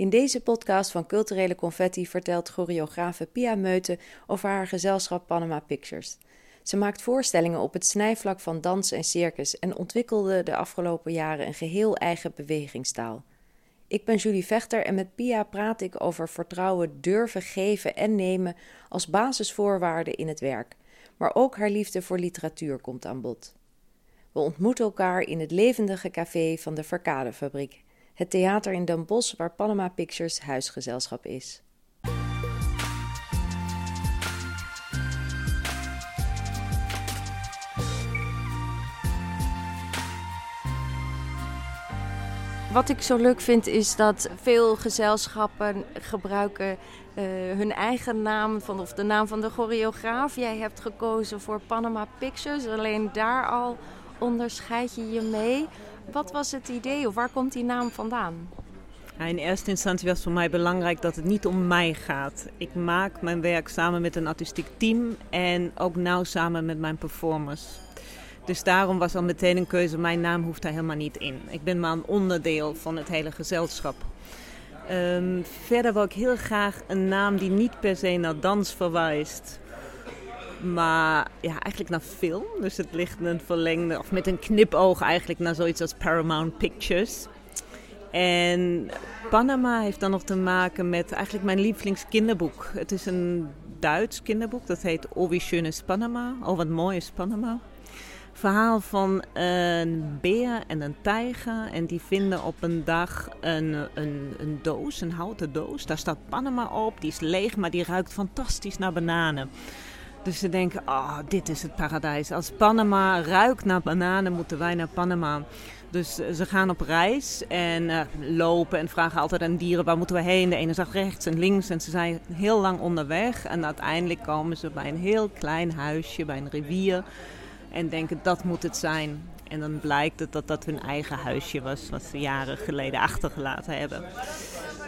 In deze podcast van Culturele Confetti vertelt choreografe Pia Meute over haar gezelschap Panama Pictures. Ze maakt voorstellingen op het snijvlak van dans en circus en ontwikkelde de afgelopen jaren een geheel eigen bewegingstaal. Ik ben Julie Vechter en met Pia praat ik over vertrouwen durven geven en nemen als basisvoorwaarde in het werk. Maar ook haar liefde voor literatuur komt aan bod. We ontmoeten elkaar in het levendige café van de Verkadefabriek, het theater in Den Bosch waar Panama Pictures huisgezelschap is. Wat ik zo leuk vind is dat veel gezelschappen gebruiken uh, hun eigen naam van, of de naam van de choreograaf. Jij hebt gekozen voor Panama Pictures. Alleen daar al onderscheid je je mee. Wat was het idee of waar komt die naam vandaan? in eerste instantie was voor mij belangrijk dat het niet om mij gaat. Ik maak mijn werk samen met een artistiek team en ook nauw samen met mijn performers. Dus daarom was al meteen een keuze, mijn naam hoeft daar helemaal niet in. Ik ben maar een onderdeel van het hele gezelschap. Um, verder wil ik heel graag een naam die niet per se naar dans verwijst. Maar ja, eigenlijk naar film. Dus het ligt een verlengde, of met een knipoog eigenlijk naar zoiets als Paramount Pictures. En Panama heeft dan nog te maken met eigenlijk mijn lievelingskinderboek. Het is een Duits kinderboek, dat heet Oh wie schön is Panama. Oh wat mooi is Panama verhaal van een beer en een tijger. En die vinden op een dag een, een, een doos, een houten doos. Daar staat Panama op. Die is leeg, maar die ruikt fantastisch naar bananen. Dus ze denken, oh, dit is het paradijs. Als Panama ruikt naar bananen, moeten wij naar Panama. Dus ze gaan op reis en uh, lopen en vragen altijd aan dieren waar moeten we heen. De ene zegt rechts en links en ze zijn heel lang onderweg. En uiteindelijk komen ze bij een heel klein huisje, bij een rivier. En denken dat moet het zijn. En dan blijkt dat dat hun eigen huisje was, wat ze jaren geleden achtergelaten hebben.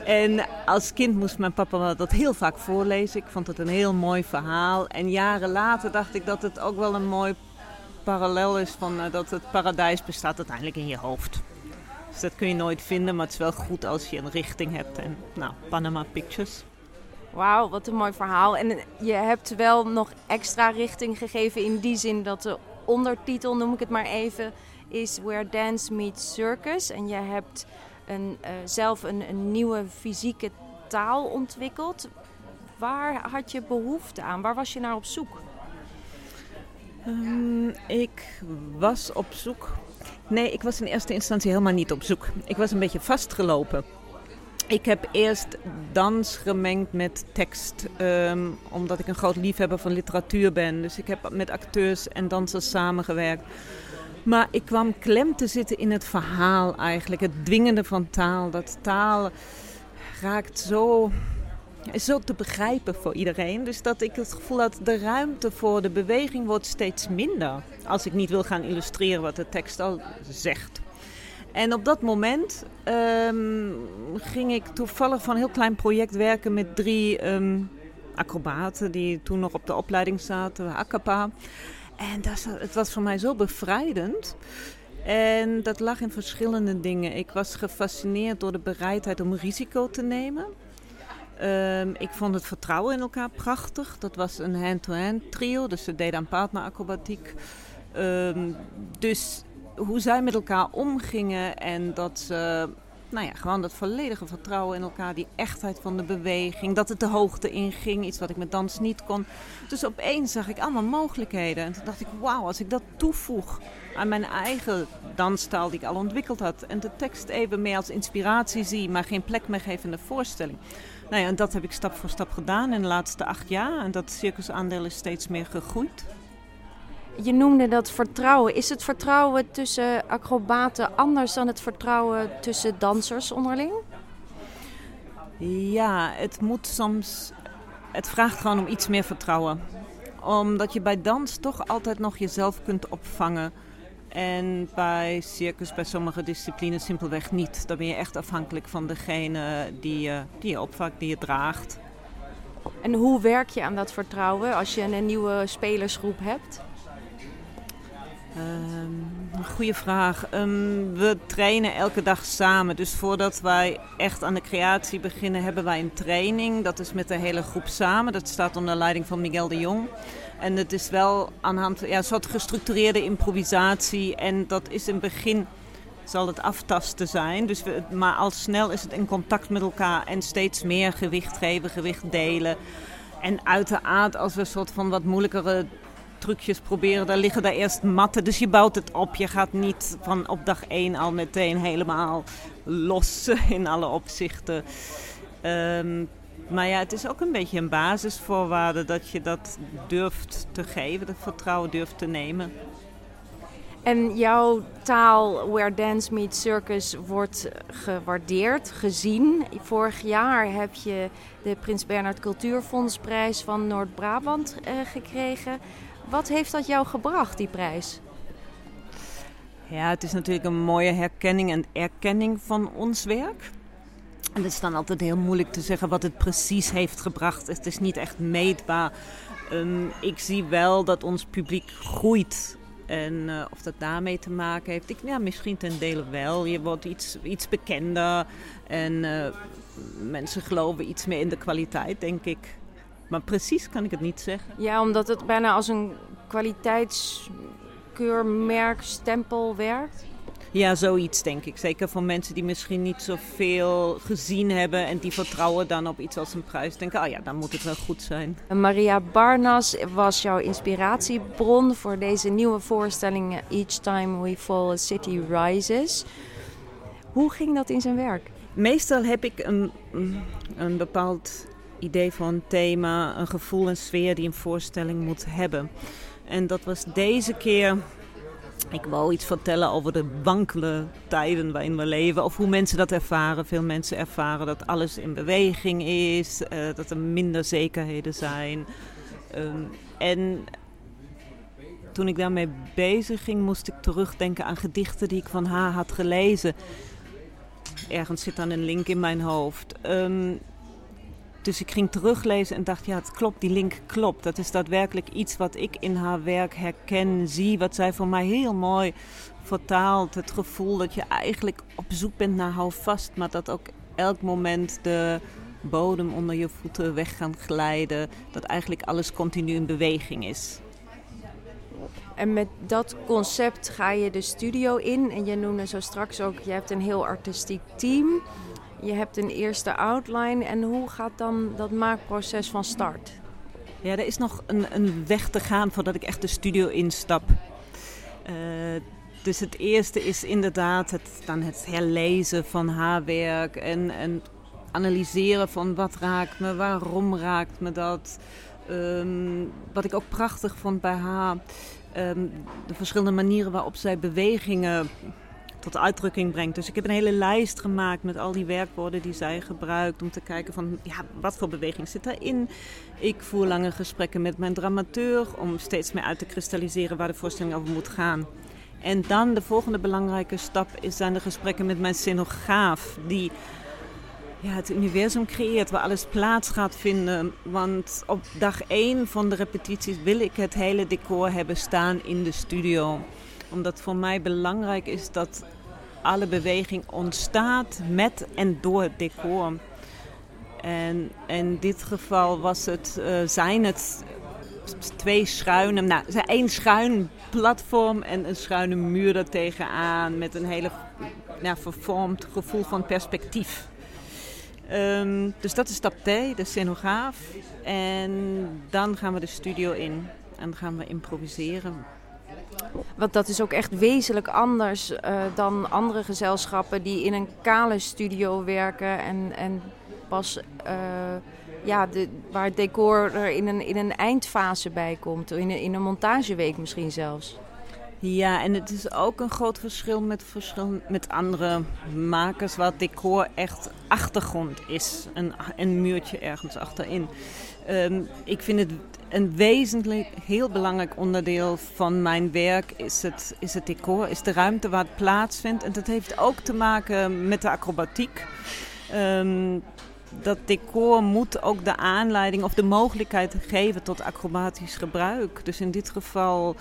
En als kind moest mijn papa dat heel vaak voorlezen. Ik vond het een heel mooi verhaal. En jaren later dacht ik dat het ook wel een mooi parallel is van uh, dat het paradijs bestaat uiteindelijk in je hoofd. Dus dat kun je nooit vinden, maar het is wel goed als je een richting hebt. En nou, Panama Pictures. Wauw, wat een mooi verhaal. En je hebt wel nog extra richting gegeven in die zin dat de ondertitel, noem ik het maar even, is Where Dance Meets Circus. En je hebt een, uh, zelf een, een nieuwe fysieke taal ontwikkeld. Waar had je behoefte aan? Waar was je naar op zoek? Um, ik was op zoek. Nee, ik was in eerste instantie helemaal niet op zoek. Ik was een beetje vastgelopen. Ik heb eerst dans gemengd met tekst, ehm, omdat ik een groot liefhebber van literatuur ben. Dus ik heb met acteurs en dansers samengewerkt. Maar ik kwam klem te zitten in het verhaal eigenlijk, het dwingende van taal. Dat taal raakt zo, is zo te begrijpen voor iedereen. Dus dat ik het gevoel had, de ruimte voor de beweging wordt steeds minder. Als ik niet wil gaan illustreren wat de tekst al zegt. En op dat moment ehm, ging ik toevallig van een heel klein project werken met drie um, acrobaten die toen nog op de opleiding zaten, Akapa. En dat, het was voor mij zo bevrijdend. En dat lag in verschillende dingen. Ik was gefascineerd door de bereidheid om risico te nemen. Um, ik vond het vertrouwen in elkaar prachtig. Dat was een hand-to-hand trio, dus ze deden aan partneracrobatiek. Um, dus hoe zij met elkaar omgingen en dat ze, nou ja, gewoon dat volledige vertrouwen in elkaar, die echtheid van de beweging, dat het de hoogte inging, iets wat ik met dans niet kon. Dus opeens zag ik allemaal mogelijkheden en toen dacht ik, wauw, als ik dat toevoeg aan mijn eigen danstaal die ik al ontwikkeld had en de tekst even meer als inspiratie zie, maar geen plek meer geven in de voorstelling. Nou ja, en dat heb ik stap voor stap gedaan in de laatste acht jaar en dat circusaandeel is steeds meer gegroeid. Je noemde dat vertrouwen. Is het vertrouwen tussen acrobaten anders dan het vertrouwen tussen dansers onderling? Ja, het moet soms. Het vraagt gewoon om iets meer vertrouwen. Omdat je bij dans toch altijd nog jezelf kunt opvangen. En bij circus, bij sommige disciplines simpelweg niet. Dan ben je echt afhankelijk van degene die je, die je opvangt, die je draagt. En hoe werk je aan dat vertrouwen als je een nieuwe spelersgroep hebt? Um, goede vraag. Ehm, we trainen elke dag samen. Dus voordat wij echt aan de creatie beginnen, hebben wij een training. Dat is met de hele groep samen. Dat staat onder leiding van Miguel de Jong. En het is wel aan hand ja, een soort gestructureerde improvisatie. En dat is in begin zal het aftasten zijn. Dus we, maar al snel is het in contact met elkaar en steeds meer gewicht geven, gewicht delen. En uiteraard als we een soort van wat moeilijkere trucjes proberen, dan liggen daar eerst matten. Dus je bouwt het op. Je gaat niet van op dag één al meteen helemaal los in alle opzichten. Um, maar ja, het is ook een beetje een basisvoorwaarde dat je dat durft te geven, dat vertrouwen durft te nemen. En jouw taal, Where Dance Meets Circus, wordt gewaardeerd, gezien. Vorig jaar heb je de Prins Bernhard Cultuurfondsprijs van Noord-Brabant eh, gekregen. Wat heeft dat jou gebracht, die prijs? Ja, het is natuurlijk een mooie herkenning en erkenning van ons werk. En het is dan altijd heel moeilijk te zeggen wat het precies heeft gebracht. Het is niet echt meetbaar. Um, ik zie wel dat ons publiek groeit. En uh, of dat daarmee te maken heeft, ik, ja, misschien ten dele wel. Je wordt iets, iets bekender en uh, mensen geloven iets meer in de kwaliteit, denk ik. Maar precies kan ik het niet zeggen. Ja, omdat het bijna als een kwaliteitskeurmerk, stempel werkt? Ja, zoiets denk ik. Zeker voor mensen die misschien niet zoveel gezien hebben en die vertrouwen dan op iets als een prijs. Denken, ah oh ja, dan moet het wel goed zijn. Maria Barnas was jouw inspiratiebron voor deze nieuwe voorstelling Each Time We Fall a City Rises. Hoe ging dat in zijn werk? Meestal heb ik een, een bepaald idee van een thema, een gevoel, een sfeer die een voorstelling moet hebben. En dat was deze keer ik wou iets vertellen over de wankele tijden waarin we leven. Of hoe mensen dat ervaren. Veel mensen ervaren dat alles in beweging is. Uh, dat er minder zekerheden zijn. Um, en toen ik daarmee bezig ging, moest ik terugdenken aan gedichten die ik van haar had gelezen. Ergens zit dan een link in mijn hoofd. Um, dus ik ging teruglezen en dacht, ja, het klopt, die link klopt. Dat is daadwerkelijk iets wat ik in haar werk herken, zie, wat zij voor mij heel mooi vertaalt. Het gevoel dat je eigenlijk op zoek bent naar houvast, maar dat ook elk moment de bodem onder je voeten weg kan glijden. Dat eigenlijk alles continu in beweging is. En met dat concept ga je de studio in. En je noemde zo straks ook, je hebt een heel artistiek team. Je hebt een eerste outline en hoe gaat dan dat maakproces van start? Ja, er is nog een, een weg te gaan voordat ik echt de studio instap. Uh, dus het eerste is inderdaad het, dan het herlezen van haar werk en, en analyseren van wat raakt me, waarom raakt me dat. Um, wat ik ook prachtig vond bij haar, um, de verschillende manieren waarop zij bewegingen tot uitdrukking brengt. Dus ik heb een hele lijst gemaakt met al die werkwoorden die zij gebruikt. Om te kijken van ja, wat voor beweging zit daarin. Ik voer lange gesprekken met mijn dramateur om steeds meer uit te kristalliseren waar de voorstelling over moet gaan. En dan de volgende belangrijke stap is zijn de gesprekken met mijn scenograaf. Die ja, het universum creëert, waar alles plaats gaat vinden. Want op dag één van de repetities wil ik het hele decor hebben staan in de studio omdat voor mij belangrijk is dat alle beweging ontstaat met en door het decor. En in dit geval was het, uh, zijn het twee schuine, nou, één schuin platform en een schuine muur er tegenaan met een hele nou, vervormd gevoel van perspectief. Um, dus dat is stap 2, de scenograaf. En dan gaan we de studio in en gaan we improviseren. Want dat is ook echt wezenlijk anders uh, dan andere gezelschappen die in een kale studio werken en, en pas uh, ja, de, waar het decor er in een, in een eindfase bij komt, in een, in een montageweek misschien zelfs. Ja, en het is ook een groot verschil met, met andere makers waar decor echt achtergrond is. Een, een muurtje ergens achterin. Um, ik vind het een wezenlijk, heel belangrijk onderdeel van mijn werk is het, is het decor, is de ruimte waar het plaatsvindt. En dat heeft ook te maken met de acrobatiek. Um, dat decor moet ook de aanleiding of de mogelijkheid geven tot acrobatisch gebruik. Dus in dit geval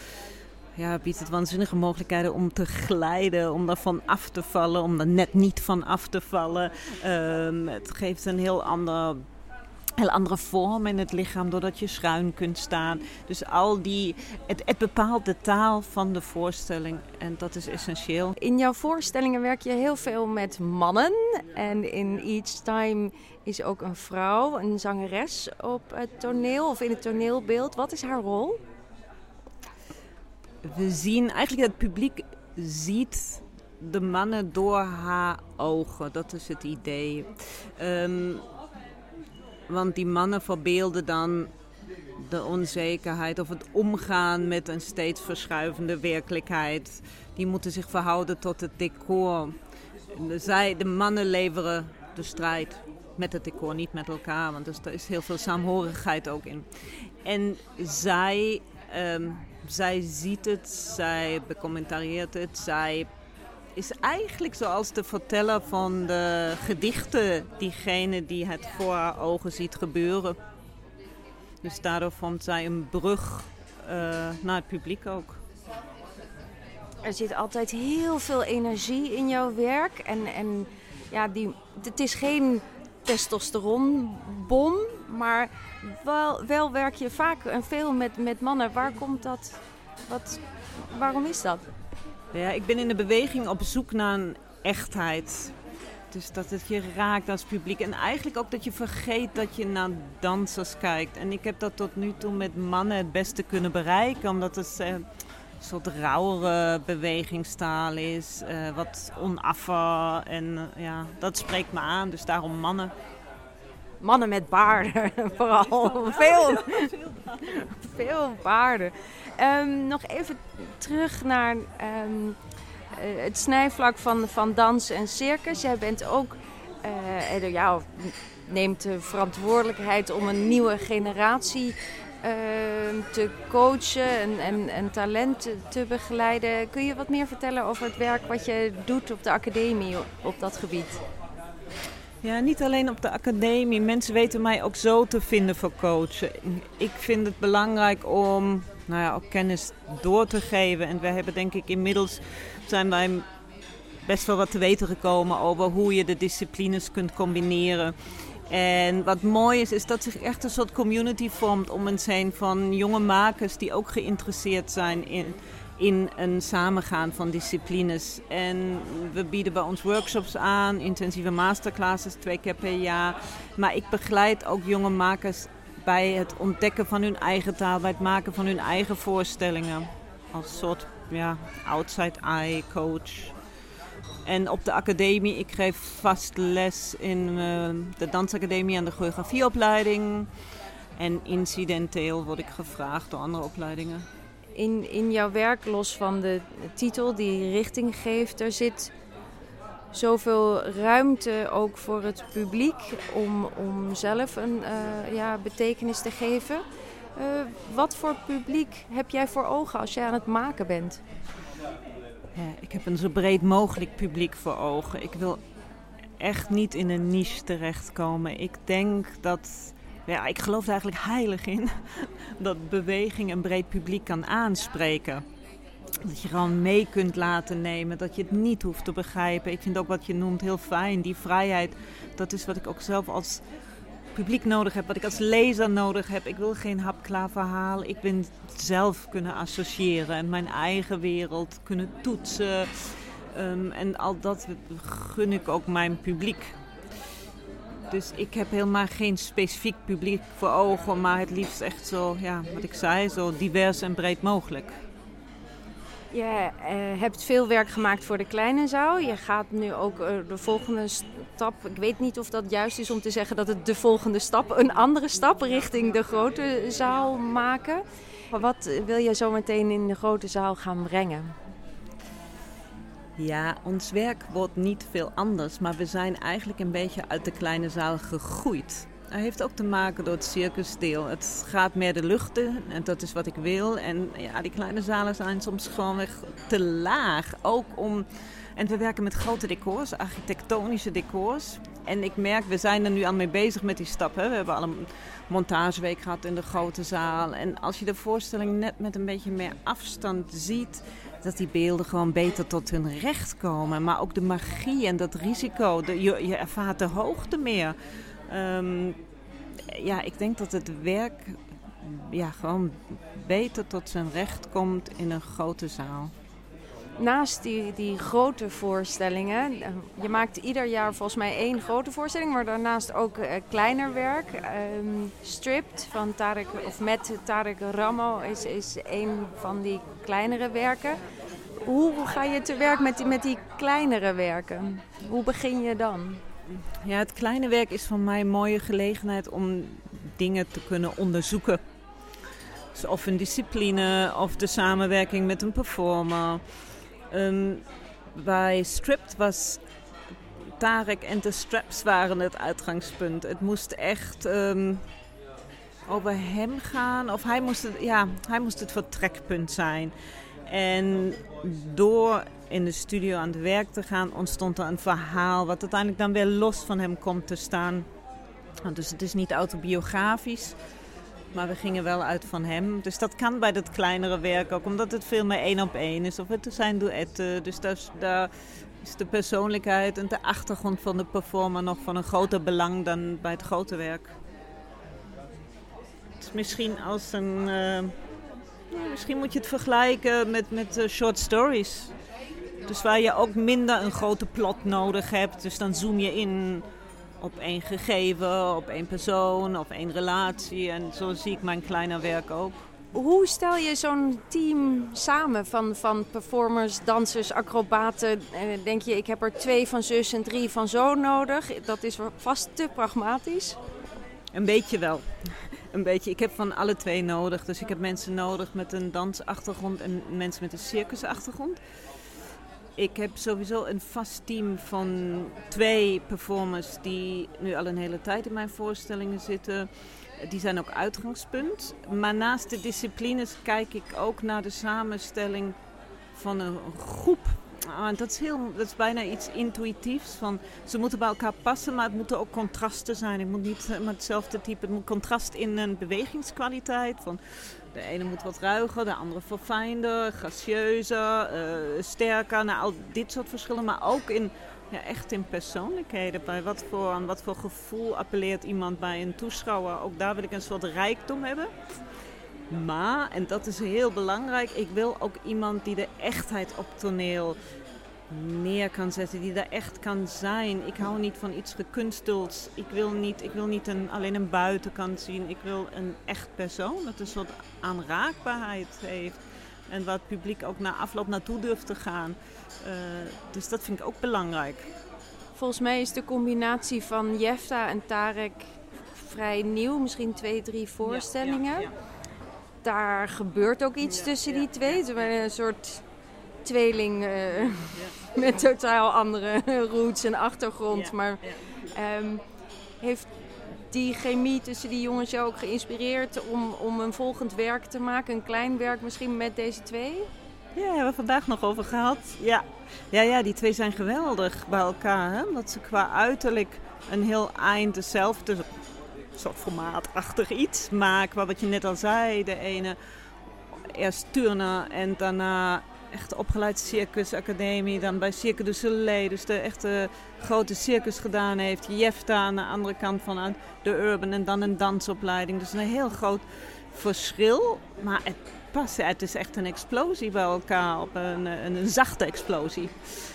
ja, biedt het waanzinnige mogelijkheden om te glijden, om daarvan af te vallen, om er net niet van af te vallen. Ehm, het geeft een heel ander heel andere vorm in het lichaam, doordat je schuin kunt staan. Dus al die, het, het bepaalt de taal van de voorstelling en dat is essentieel. In jouw voorstellingen werk je heel veel met mannen en in Each Time is ook een vrouw, een zangeres op het toneel of in het toneelbeeld. Wat is haar rol? We zien eigenlijk het publiek ziet de mannen door haar ogen. Dat is het idee. Um, want die mannen verbeelden dan de onzekerheid of het omgaan met een steeds verschuivende werkelijkheid. Die moeten zich verhouden tot het decor. Zij, de mannen leveren de strijd met het decor, niet met elkaar, want er is heel veel saamhorigheid ook in. En zij, um, zij ziet het, zij becommentarieert het, zij is eigenlijk zoals de verteller van de gedichten, diegene die het voor haar ogen ziet gebeuren. Dus daardoor vormt zij een brug uh, naar het publiek ook. Er zit altijd heel veel energie in jouw werk. En, en ja, die, het is geen testosteronbom, maar wel, wel werk je vaak en veel met, met mannen. Waar komt dat? Wat, waarom is dat? Ja, ik ben in de beweging op zoek naar een echtheid. Dus dat het je raakt als publiek. En eigenlijk ook dat je vergeet dat je naar dansers kijkt. En ik heb dat tot nu toe met mannen het beste kunnen bereiken. Omdat het eh, een soort rauwere bewegingstaal is. Eh, wat onaffer. En eh, ja, dat spreekt me aan. Dus daarom mannen. Mannen met baarden, vooral. Veel, veel baarden. Um, nog even terug naar um, het snijvlak van, van dans en circus. Jij bent ook, uh, ja, neemt de verantwoordelijkheid om een nieuwe generatie uh, te coachen en, en, en talent te begeleiden. Kun je wat meer vertellen over het werk wat je doet op de academie op dat gebied? Ja, niet alleen op de academie. Mensen weten mij ook zo te vinden voor coachen. Ik vind het belangrijk om nou ja, ook kennis door te geven. En we hebben denk ik inmiddels zijn wij best wel wat te weten gekomen over hoe je de disciplines kunt combineren. En wat mooi is, is dat zich echt een soort community vormt om een zijn van jonge makers die ook geïnteresseerd zijn in, in een samengaan van disciplines. En we bieden bij ons workshops aan, intensieve masterclasses twee keer per jaar. Maar ik begeleid ook jonge makers bij het ontdekken van hun eigen taal, bij het maken van hun eigen voorstellingen. Als soort ja, outside eye coach. En op de academie, ik geef vast les in uh, de dansacademie en de choreografieopleiding. En incidenteel word ik gevraagd door andere opleidingen. In, in jouw werk, los van de titel die richting geeft, er zit zoveel ruimte ook voor het publiek om, om zelf een uh, ja, betekenis te geven. Uh, wat voor publiek heb jij voor ogen als jij aan het maken bent? Ja, ik heb een zo breed mogelijk publiek voor ogen. Ik wil echt niet in een niche terechtkomen. Ik denk dat. Ja, ik geloof er eigenlijk heilig in dat beweging een breed publiek kan aanspreken. Dat je gewoon mee kunt laten nemen, dat je het niet hoeft te begrijpen. Ik vind ook wat je noemt heel fijn, die vrijheid. Dat is wat ik ook zelf als publiek nodig heb, wat ik als lezer nodig heb. Ik wil geen hapklaar verhaal. Ik wil zelf kunnen associëren en mijn eigen wereld kunnen toetsen. Um, en al dat gun ik ook mijn publiek. Dus ik heb helemaal geen specifiek publiek voor ogen, maar het liefst echt zo, ja, wat ik zei, zo divers en breed mogelijk. Je uh, hebt veel werk gemaakt voor de kleine zaal. Je gaat nu ook uh, de volgende stap. Ik weet niet of dat juist is om te zeggen dat het de volgende stap, een andere stap richting de grote zaal maken. Maar wat wil je zo meteen in de grote zaal gaan brengen? Ja, ons werk wordt niet veel anders, maar we zijn eigenlijk een beetje uit de kleine zaal gegroeid. Dat heeft ook te maken door het circusdeel. Het gaat meer de lucht in en dat is wat ik wil. En ja, die kleine zalen zijn soms gewoon te laag. Ook om... En we werken met grote decors, architectonische decors. En ik merk, we zijn er nu al mee bezig met die stappen. We hebben al een montageweek gehad in de grote zaal. En als je de voorstelling net met een beetje meer afstand ziet, dat die beelden gewoon beter tot hun recht komen. Maar ook de magie en dat risico, de, je, ervaart de hoogte meer. Ehm, ja, ik denk dat het werk ja, gewoon beter tot zijn recht komt in een grote zaal naast die, die grote voorstellingen, je maakt ieder jaar volgens mij één grote voorstelling, maar daarnaast ook uh, kleiner werk. Um, Stripped van Tarek, of met Tarek Ramo is, is een van die kleinere werken. Hoe ga je te werk met die, met die kleinere werken? Hoe begin je dan? Ja, het kleine werk is voor mij een mooie gelegenheid om dingen te kunnen onderzoeken. Dus of een discipline, of de samenwerking met een performer. Um, bij Stripped was Tarek en de straps waren het uitgangspunt. Het moest echt um, over hem gaan. Of hij moest, het, ja, hij moest het vertrekpunt zijn. En door in de studio aan het werk te gaan, ontstond er een verhaal wat uiteindelijk dan weer los van hem komt te staan. Dus het is niet autobiografisch. Maar we gingen wel uit van hem. Dus dat kan bij dat kleinere werk ook, omdat het veel meer één op één is. Of het zijn duetten. Dus daar, is de persoonlijkheid en de achtergrond van de performer nog van een groter belang dan bij het grote werk. Het is misschien als een. Uh, misschien moet je het vergelijken met, met uh, short stories. Dus waar je ook minder een grote plot nodig hebt. Dus dan zoom je in op één gegeven, op één persoon, op één relatie. En zo zie ik mijn kleine werk ook. Hoe stel je zo'n team samen van, van performers, dansers, acrobaten? Eh, denk je, ik heb er twee van zus en drie van zo nodig? Dat is vast te pragmatisch. Een beetje wel. Een beetje. Ik heb van alle twee nodig. Dus ik heb mensen nodig met een dansachtergrond en mensen met een circusachtergrond. Ik heb sowieso een vast team van twee performers die nu al een hele tijd in mijn voorstellingen zitten. Die zijn ook uitgangspunt. Maar naast de disciplines kijk ik ook naar de samenstelling van een groep. Ah, dat, is heel, dat is bijna iets intuïtiefs. Van, ze moeten bij elkaar passen, maar het moeten ook contrasten zijn. Het moet niet met hetzelfde type. Het moet contrast in een bewegingskwaliteit. Van, de ene moet wat ruiger, de andere verfijnder, gracieuzer, uh, sterker. Nou, al dit soort verschillen. Maar ook in, ja, echt in persoonlijkheden. Bij wat voor, aan wat voor gevoel appelleert iemand bij een toeschouwer. Ook daar wil ik een soort rijkdom hebben. Maar, en dat is heel belangrijk, ik wil ook iemand die de echtheid op toneel neer kan zetten, die daar echt kan zijn. Ik hou niet van iets gekunstelds. Ik wil niet, ik wil niet een, alleen een buitenkant zien. Ik wil een echt persoon dat een soort aanraakbaarheid heeft. En waar het publiek ook na afloop naartoe durft te gaan. Uh, dus dat vind ik ook belangrijk. Volgens mij is de combinatie van Jefta en Tarek vrij nieuw. Misschien twee, drie voorstellingen. Ja, ja, ja. Daar gebeurt ook iets tussen die twee. Een soort tweeling uh, met totaal andere roots en achtergrond. maar um, heeft die chemie tussen die jongens jou ook geïnspireerd om, om een volgend werk te maken? Een klein werk misschien met deze twee? Ja, hebben we vandaag nog over gehad. Ja, ja, ja die twee zijn geweldig bij elkaar. Hè? Omdat ze qua uiterlijk een heel eind dezelfde soort formaatachtig iets maken. Wat je net al zei, de ene eerst turnen en daarna echt opgeleid circusacademie. Dan bij Cirque du Soleil, dus de echte grote circus gedaan heeft. Jefta aan de andere kant van de urban en dan een dansopleiding. Dus een heel groot verschil. Maar het het is echt een explosie bij elkaar, op een, een, een zachte explosie.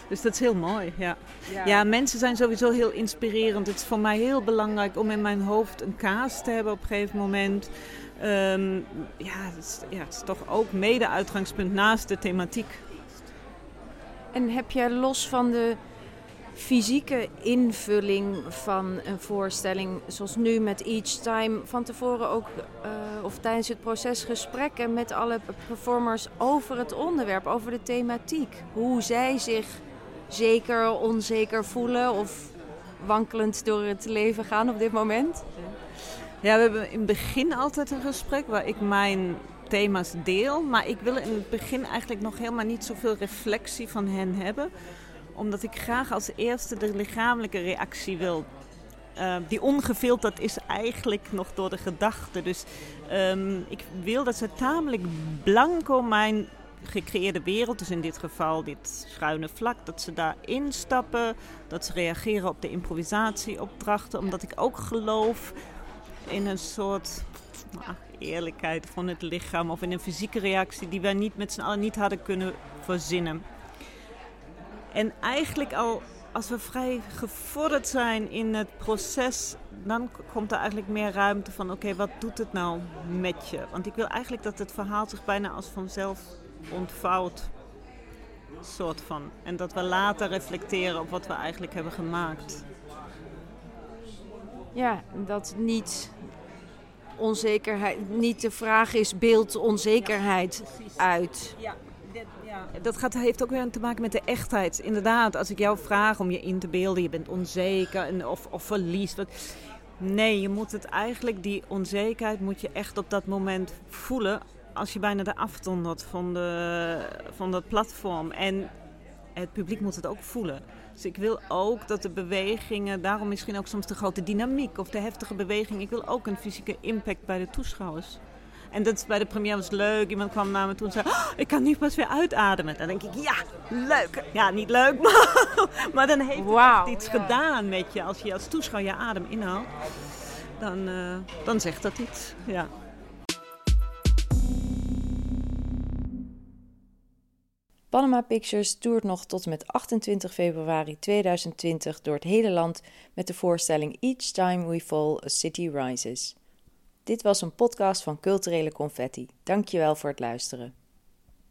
Dus dat is heel mooi, ja. ja. ja. mensen zijn sowieso heel inspirerend. Het is voor mij heel belangrijk om in mijn hoofd een kaas te hebben op een gegeven moment. Um, ja, het is, ja, het is toch ook mede uitgangspunt naast de thematiek. En heb jij los van de fysieke invulling van een voorstelling, zoals nu met Each Time, van tevoren ook uh, of tijdens het proces gesprekken met alle performers over het onderwerp, over de thematiek? Hoe zij zich zeker, onzeker voelen of wankelend door het leven gaan op dit moment? Ja, we hebben in het begin altijd een gesprek waar ik mijn thema's deel. Maar ik wil in het begin eigenlijk nog helemaal niet zoveel reflectie van hen hebben. Omdat ik graag als eerste de lichamelijke reactie wil. Uh, die ongefilterd is eigenlijk nog door de gedachte. Dus um, ik wil dat ze tamelijk blanco mijn gecreëerde wereld, dus in dit geval dit schuine vlak, dat ze daar instappen, dat ze reageren op de improvisatieopdrachten, omdat ik ook geloof in een soort nou, eerlijkheid van het lichaam of in een fysieke reactie die wij niet met z'n allen niet hadden kunnen verzinnen. En eigenlijk al als we vrij gevorderd zijn in het proces, dan komt er eigenlijk meer ruimte van: oké, wat doet het nou met je? Want ik wil eigenlijk dat het verhaal zich bijna als vanzelf ontvouwt. Soort van. En dat we later reflecteren op wat we eigenlijk hebben gemaakt. Ja, dat niet onzekerheid, niet de vraag is, beeld onzekerheid uit. Ja. Ja. Dat gaat, heeft ook weer te maken met de echtheid. Inderdaad, als ik jou vraag om je in te beelden, je bent onzeker en, of, of verliest. Nee, je moet het eigenlijk, die onzekerheid moet je echt op dat moment voelen als je bijna de afdondert van, de, van dat platform. En het publiek moet het ook voelen. Dus ik wil ook dat de bewegingen, daarom misschien ook soms de grote dynamiek of de heftige beweging. Ik wil ook een fysieke impact bij de toeschouwers. En dat is bij de première was leuk. Iemand kwam naar me toe en zei: oh, Ik kan nu pas weer uitademen. Dan denk ik: Ja, leuk. Ja, niet leuk, maar, maar dan heeft het iets gedaan met je. Als je als toeschouwer je adem inhoudt, dan, uh, dan zegt dat iets. Ja. Panama Pictures toert nog tot en met 28 februari 2020 door het hele land met de voorstelling Each Time We Fall a City Rises. Dit was een podcast van Culturele Confetti. Dankjewel voor het luisteren.